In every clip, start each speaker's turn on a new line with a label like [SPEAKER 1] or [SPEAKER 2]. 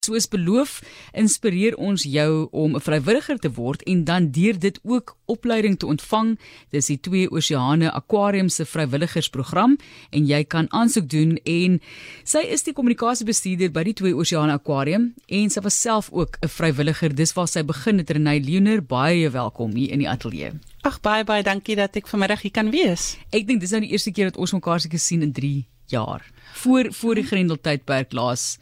[SPEAKER 1] Soos beloof, inspireer ons jou om 'n vrywilliger te word en dan deur dit ook opleiding te ontvang. Dis die Twee Oseane Aquarium se vrywilligersprogram en jy kan aansoek doen en sy is die kommunikasiebestuurder by die Twee Oseane Aquarium en sy was self ook 'n vrywilliger. Dis waar sy begin het. Renay Leoner, baie welkom hier in die ateljee.
[SPEAKER 2] Ag baie baie dankie dat ek vanmiddag hier kan wees.
[SPEAKER 1] Ek dink dis nou die eerste keer dat ons mekaar seker sien in 3 jaar. Voor voor die Grendeltydperk laas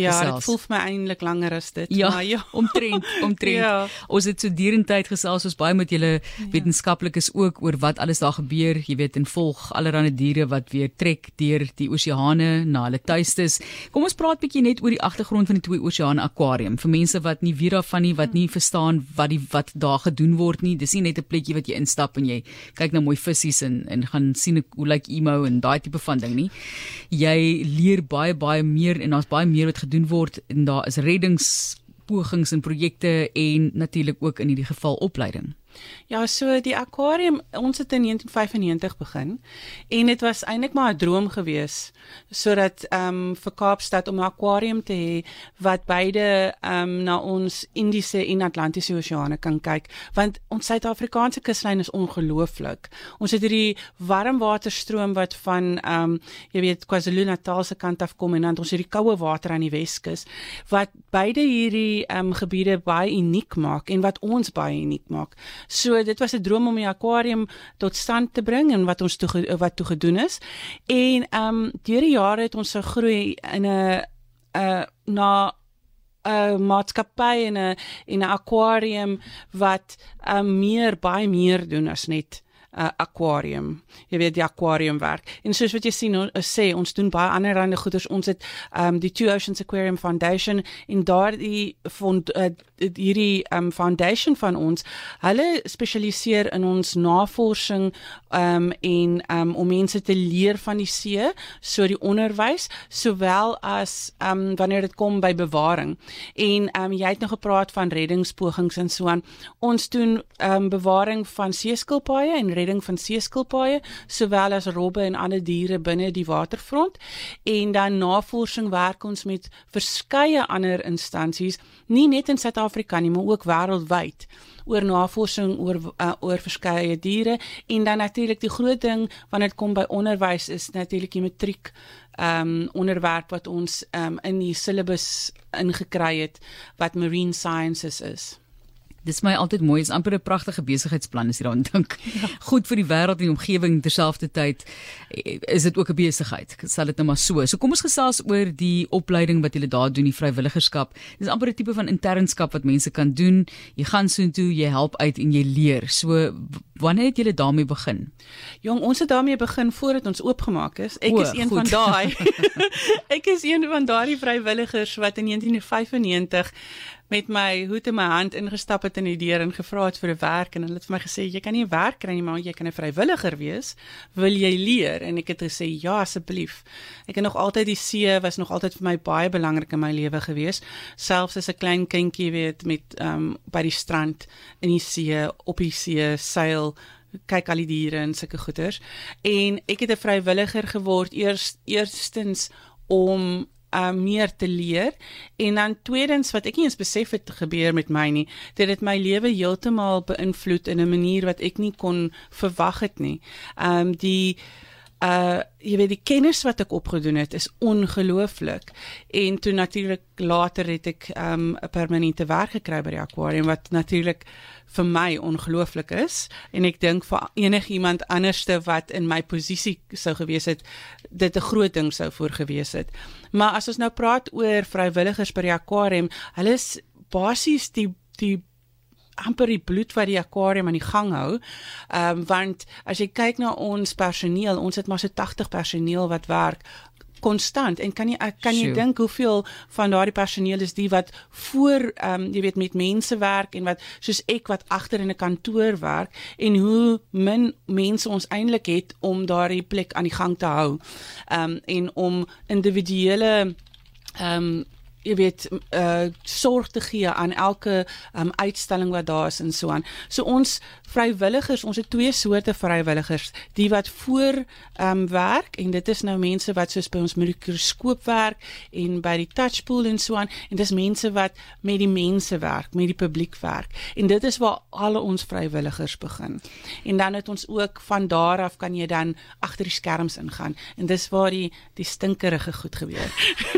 [SPEAKER 2] Ja,
[SPEAKER 1] gesels.
[SPEAKER 2] dit voel vir my eintlik langer as dit,
[SPEAKER 1] Ja,
[SPEAKER 2] maar ja.
[SPEAKER 1] omtrent, omtrent.
[SPEAKER 2] Ja.
[SPEAKER 1] Ons het so derentyd gesels ons baie met julle wetenskaplikes ook oor wat alles daar gebeur, jy weet, en volg allerlei diere wat weer trek deur die oseane na hulle tuistes. Kom ons praat bietjie net oor die agtergrond van die twee oseane aquarium vir mense wat nie weet daarvan nie, wat nie verstaan wat die wat daar gedoen word nie. Dis nie net 'n plekjie wat jy instap en jy kyk na mooi visse en en gaan sien hoe lyk like emo en daai tipe van ding nie. Jy leer baie baie meer en daar's baie meer wat gedoen word en daar is reddingspogings en projekte en natuurlik ook in hierdie geval opleiding.
[SPEAKER 2] Ja, so die aquarium, ons het in 1995 begin en dit was eintlik maar 'n droom gewees sodat ehm um, vir Kaapstad om 'n aquarium te hê wat beide ehm um, na ons Indiese en Atlantiese oseane kan kyk, want ons Suid-Afrikaanse kuslyn is ongelooflik. Ons het hierdie warmwaterstroom wat van ehm um, jy weet KwaZulu-Natal se kant af kom en dan ons hierdie koue water aan die Weskus wat beide hierdie ehm um, gebiede baie uniek maak en wat ons baie uniek maak. So dit was 'n droom om die aquarium tot stand te bring en wat ons toe wat toe gedoen is. En ehm um, deur die jare het ons gegroei in 'n 'n na 'n maatskappy en 'n en 'n aquarium wat um, meer baie meer doen as net 'n uh, aquarium. Jy weet die aquarium werk. En soos wat jy sien ons sê ons doen baie ander rande goeders. Ons het um die Two Oceans Aquarium Foundation en daardie fond uh, hierdie um foundation van ons, hulle spesialiseer in ons navorsing um en um om mense te leer van die see, so die onderwys sowel as um wanneer dit kom by bewaring. En um jy het nou gepraat van reddingspogings en so aan. Ons doen um bewaring van seeskilpaaie en redding van seeskilpaaie sowel as robbe en ander diere binne die waterfront en dan navorsing werk ons met verskeie ander instansies nie net in Suid-Afrika nie maar ook wêreldwyd oor navorsing oor uh, oor verskeie diere en dan natuurlik die groot ding wanneer dit kom by onderwys is natuurlik die matriek um onderwerp wat ons um in die syllabus ingekry het wat marine sciences is.
[SPEAKER 1] Dis my altyd mooi, is amper 'n pragtige besigheidsplan as jy daaraan dink. Ja. Goed vir die wêreld en die omgewing terselfdertyd is dit ook 'n besigheid. Sal dit nou maar so. So kom ons gesels oor die opleiding wat julle daar doen, die vrywilligerskap. Dis amper 'n tipe van internskap wat mense kan doen. Jy gaan soontoe, jy help uit en jy leer. So wanneer het julle daarmee begin?
[SPEAKER 2] Jong, ons het daarmee begin voordat ons oopgemaak is. Ek o, is een goed. van daai. ek is een van daardie vrywilligers wat in 1995 met my hoed in my hand ingestap het in die deur en gevra het vir 'n werk en hulle het vir my gesê jy kan nie 'n werk kry nie maar jy kan 'n vrywilliger wees. Wil jy leer? En ek het gesê ja asseblief. Ek het nog altyd die see was nog altyd vir my baie belangrik in my lewe gewees. Selfs as 'n klein kindjie weet met ehm um, by die strand in die see, op die see seil kyk al die diere en sulke goeters. En ek het 'n vrywilliger geword eers eerstens om uh meer te leer en dan tweedens wat ek nie eens besef het gebeur met my nie dit het my lewe heeltemal beïnvloed in 'n manier wat ek nie kon verwag het nie. Um die uh jy weet die kennis wat ek opgedoen het is ongelooflik. En toe natuurlik later het ek um 'n permanente werk gekry by die aquarium wat natuurlik vir my ongelooflik is. En ek dink vir enigiemand anderste wat in my posisie sou gewees het dit 'n groot ding sou voor gewees het. Maar as ons nou praat oor vrywilligers by die aquarium hulle is basies die die amper die bloed wat die aquarium aan die gang hou. Ehm um, want as jy kyk na ons personeel, ons het maar so 80 personeel wat werk konstant en kan jy kan jy dink hoeveel van daardie personeel is die wat voor ehm um, jy weet met mense werk en wat soos ek wat agter in 'n kantoor werk en hoe min mense ons eintlik het om daardie plek aan die gang te hou. Ehm um, en om individuele ehm um, jy weet uh sorg te gee aan elke um uitstalling wat daar is en so aan. So ons vrywilligers, ons het twee soorte vrywilligers, die wat voor um werk en dit is nou mense wat soos by ons mikroskoop werk en by die touchpool en so aan en dis mense wat met die mense werk, met die publiek werk. En dit is waar al ons vrywilligers begin. En dan het ons ook van daar af kan jy dan agter die skerms ingaan en dis waar die die stinkerige goed gebeur.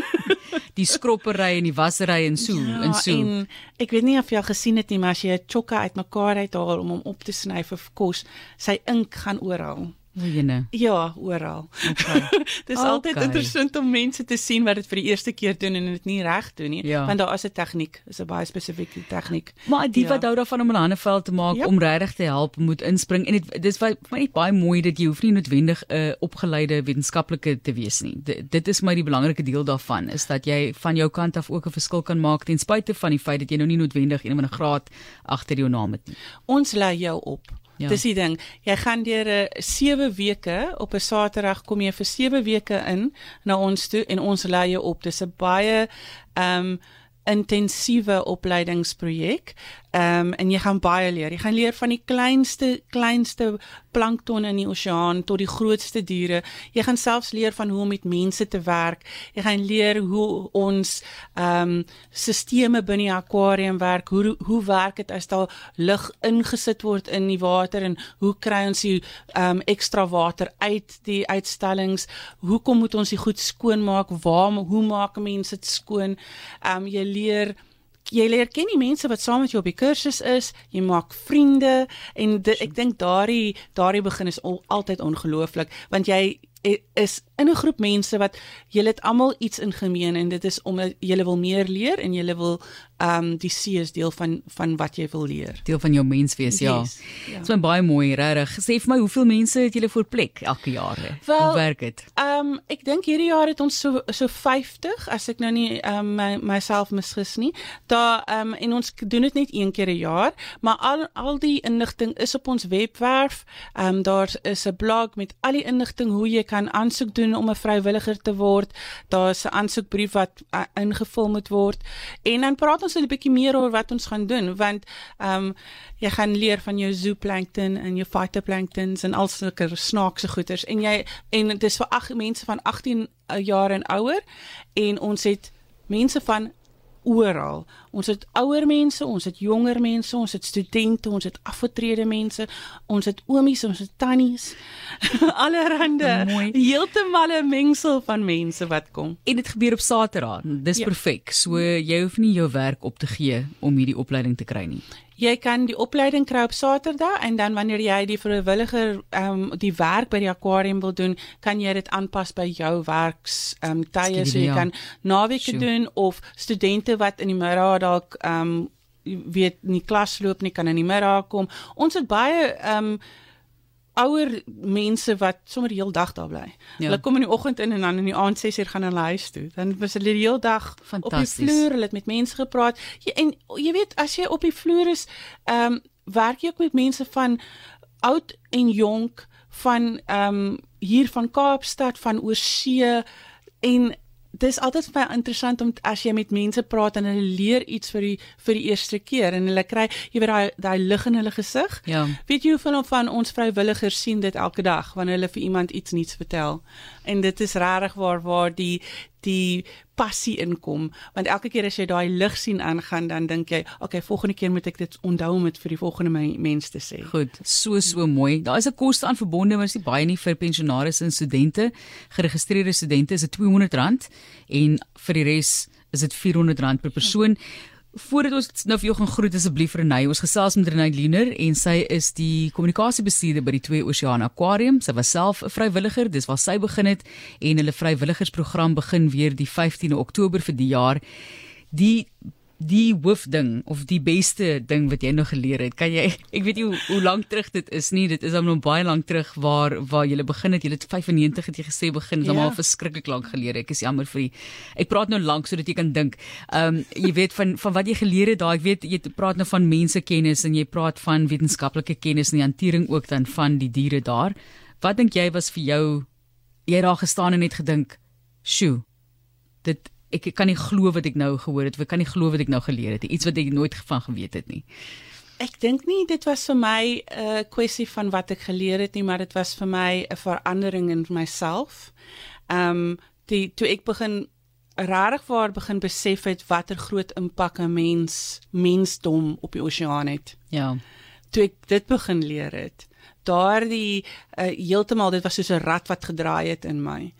[SPEAKER 1] die skroppery en die wassery en so ja, en so. En
[SPEAKER 2] ek weet nie of jy al gesien het nie, maar as jy 'n chokka uitmekaar uithaal om hom op te sny vir kos, sy ink gaan oral.
[SPEAKER 1] Jene.
[SPEAKER 2] Ja, oral. Okay. Dit is okay. altyd interessant om mense te sien wat dit vir die eerste keer doen en dit nie reg doen nie, ja. want daar is 'n tegniek, is 'n baie spesifieke tegniek.
[SPEAKER 1] Maar die ja. wat hou daarvan om 'n hande vuil te maak yep. om regtig te help, moet inspring en dit dis vir my baie mooi dat jy hoef nie noodwendig 'n uh, opgeleide wetenskaplike te wees nie. D dit is my die belangrike deel daarvan is dat jy van jou kant af ook 'n verskil kan maak ten spyte van die feit dat jy nou nie noodwendig ander graad agter jou naam het nie.
[SPEAKER 2] Ons lei jou op. Ja. Dis die ding. Jy gaan deur 'n uh, 7 weke op 'n Saterdag kom jy vir 7 weke in na ons toe en ons lei jou op. Dis 'n baie ehm um, intensiewe opleidingsprojek. Ehm um, en jy gaan baie leer. Jy gaan leer van die kleinste kleinste plankton in die oseaan tot die grootste diere. Jy gaan selfs leer van hoe om met mense te werk. Jy gaan leer hoe ons ehm um, sisteme binne die akwarium werk. Hoe hoe werk dit as daar lug ingesit word in die water en hoe kry ons die ehm um, ekstra water uit die uitstallings? Hoekom moet ons dit goed skoon maak? Waar hoe maak mense dit skoon? Ehm um, jy leer jy leer ken die mense wat saam met jou op die kursus is, jy maak vriende en dit, ek dink daardie daardie begin is al, altyd ongelooflik want jy is in 'n groep mense wat julle het almal iets in gemeen en dit is om julle wil meer leer en julle wil ehm um, die see is deel van van wat jy wil leer.
[SPEAKER 1] Deel van jou menswees, ja. Yes, ja. Dit is baie mooi, regtig. Sê vir my hoeveel mense het julle voor plek elke jaar? Wel, Hoe werk dit?
[SPEAKER 2] Ehm um, ek dink hierdie jaar het ons so so 50 as ek nou nie ehm um, my myself misgis nie. Daar ehm um, en ons doen dit net een keer 'n jaar, maar al al die inligting is op ons webwerf. Ehm um, daar is 'n blog met al die inligting hoe jy kan aansoek doen om 'n vrywilliger te word. Daar's 'n aansoekbrief wat uh, ingevul moet word. En dan praat ons 'n bietjie meer oor wat ons gaan doen want ehm um, jy gaan leer van jou zooplankton en jou phytoplanktons en al sulke snaakse goeters en jy en dit is vir ag mense van 18 jaar en ouer en ons het mense van oral. Ons het ouer mense, ons het jonger mense, ons het studente, ons het afgetrede mense, ons het oomies, ons het tannies. Allerhande. Heeltemal 'n mengsel van mense wat kom.
[SPEAKER 1] En dit gebeur op Saterdag. Dis ja. perfek. So jy hoef nie jou werk op te gee om hierdie opleiding te kry nie
[SPEAKER 2] jy kan die opleiding kry op Saterdag en dan wanneer jy die vrywilliger ehm um, die werk by die akwarium wil doen, kan jy dit aanpas by jou werks ehm um, tye so jy ja. kan naweke doen of studente wat in die middag dalk ehm um, weet nie klas loop nie kan in die middag kom. Ons het baie ehm um, ouer mense wat sommer die hele dag daar bly. Ja. Hulle kom in die oggend in en dan in die aand 6uur gaan hulle huis toe. Dan was hulle die hele dag op die vloer, hulle het met mense gepraat. Jy, en jy weet as jy op die vloer is, ehm um, werk jy ook met mense van oud en jonk van ehm um, hier van Kaapstad van oorsee en dis altyd baie interessant om as jy met mense praat en hulle leer iets vir die vir die eerste keer en hulle kry jy weet daai daai lig in hulle gesig. Ja. Weet jy hoeveel van ons vrywilligers sien dit elke dag wanneer hulle vir iemand iets nuuts vertel? En dit is regtig waar waar die die passie inkom want elke keer as jy daai lig sien aangaan dan dink jy okay volgende keer moet ek dit onthou om dit vir die volgende mens te sê.
[SPEAKER 1] Goed, so so mooi. Daar is 'n koste aan verbonde maar is nie baie nie vir pensionaars en studente. Geregistreerde studente is dit R200 en vir die res is dit R400 per persoon. Ja. Voordat ons nou vir jou gaan groet asseblief Renay, ons gesels met Renay Liener en sy is die kommunikasiebestuurder by die Twee Oseane Aquarium. Sy was self 'n vrywilliger, dis waar sy begin het en hulle vrywilligersprogram begin weer die 15de Oktober vir die jaar. Die die hoofding of die beste ding wat jy nog geleer het? Kan jy ek weet nie hoe, hoe lank terug dit is nie. Dit is al nou baie lank terug waar waar jy begin het. Jy het 95 het jy gesê begin. Dit is ja. al verskriklik lank gelede. Ek is jammer vir die Ek praat nou lank sodat jy kan dink. Ehm um, jy weet van van wat jy geleer het daai. Ek weet jy praat nou van mensekennis en jy praat van wetenskaplike kennis en die hantering ook dan van die diere daar. Wat dink jy was vir jou jy daar gestaan en net gedink, "Sjoe. Dit ek kan nie glo wat ek nou gehoor het, ek kan nie glo wat ek nou geleer het, iets wat ek nooit van geweet het nie.
[SPEAKER 2] Ek dink nie dit was vir my 'n uh, kwessie van wat ek geleer het nie, maar dit was vir my 'n verandering in myself. Ehm um, die toe ek begin regtig waar begin besef het watter groot impak 'n mens mensdom op die oseaan het.
[SPEAKER 1] Ja.
[SPEAKER 2] Toe ek dit begin leer het, daardie uh, heeltemal dit was soos 'n rad wat gedraai het in my.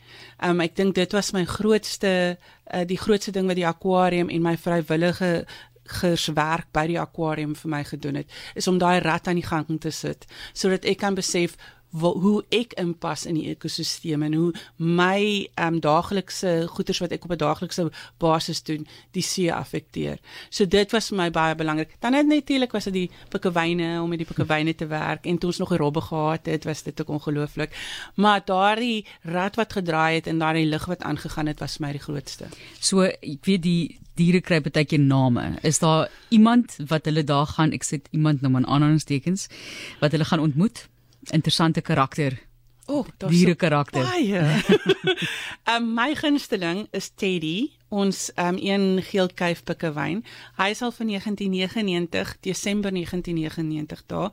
[SPEAKER 2] Um ek dink dit was my grootste uh, die grootste ding wat die akwarium en my vrywillige gerswerk by die akwarium vir my gedoen het is om daai rad aan die gang te sit sodat ek kan besef wat, hoe ek inpas in die ekosisteem en hoe my um, daaglikse goeders wat ek op 'n daaglikse basis doen, die see affekteer. So dit was vir my baie belangrik. Dan net natuurlik was dit die pikkewyne om met die pikkewyne te werk en toe ons nog 'n robbe gehad het, was dit ook ongelooflik. Maar daardie rad wat gedraai het en daardie lig wat aangegaan het, was vir my die grootste.
[SPEAKER 1] So ek weet die diere kry baie keer name. Is daar iemand wat hulle daar gaan, ek sê iemand nou in aanhalingstekens, wat hulle gaan ontmoet? Interessante karakter.
[SPEAKER 2] O, oh,
[SPEAKER 1] diere karakter.
[SPEAKER 2] Baie. um, my gunsteling is Teddy, ons um een geel kuifpikkewyn. Hy is al van 1999, Desember 1999 daar,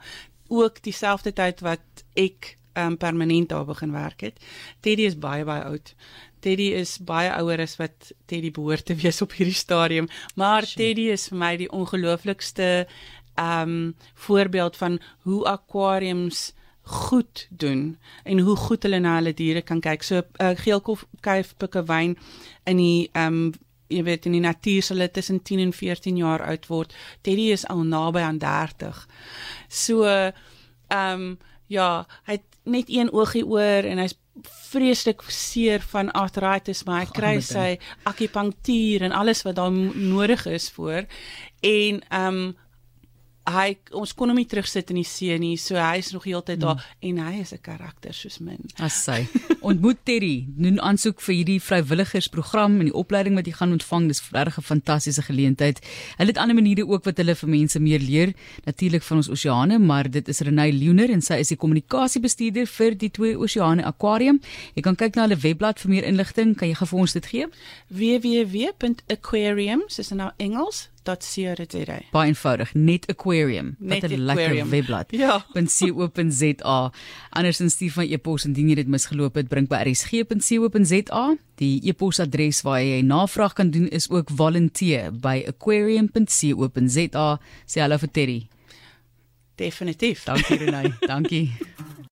[SPEAKER 2] ook dieselfde tyd wat ek um permanent daar begin werk het. Teddy is baie baie oud. Teddy is baie ouer as wat Teddy behoort te wees op hierdie stadium, maar sure. Teddy is vir my die ongelooflikste um voorbeeld van hoe aquariums goed doen en hoe goed hulle na hulle diere kan kyk. So 'n uh, geelkuif pikkewyn in die ehm um, jy weet in die natuur sal dit tussen 10 en 14 jaar oud word. Teddy is al naby aan 30. So ehm um, ja, hy het net een oogie oor en hy's vreeslik seer van arthritis maar hy kry sy akupunktuur en alles wat daar nodig is voor en ehm um, hy ons kon hom nie terugsit in die see nie, so hy is nog heeltyd daar mm. en hy is 'n karakter soos min.
[SPEAKER 1] As sy ontmoet Terry, doen aansoek vir hierdie vrywilligersprogram en die opleiding wat jy gaan ontvang, dis regtig 'n fantastiese geleentheid. Hulle het ander maniere ook wat hulle vir mense meer leer, natuurlik van ons oseane, maar dit is Renay Leoner en sy is die kommunikasiebestuurder vir die twee oseane aquarium. Jy kan kyk na hulle webblad vir meer inligting, kan jy gou vir ons dit gee?
[SPEAKER 2] www.aquariums is nou Engels www.aquarium.co.za.
[SPEAKER 1] Baie eenvoudig, net aquarium. Net 'n lekker webblad.
[SPEAKER 2] Ja.
[SPEAKER 1] .co.za. Andersins stuur van e-pos indien jy dit misgeloop het, bring by rsg.co.za. Die e-posadres waar jy navraag kan doen is ook volunteer by aquarium.co.za. Sê hallo vir Terry.
[SPEAKER 2] Definitief.
[SPEAKER 1] Dankie Renay. Dankie.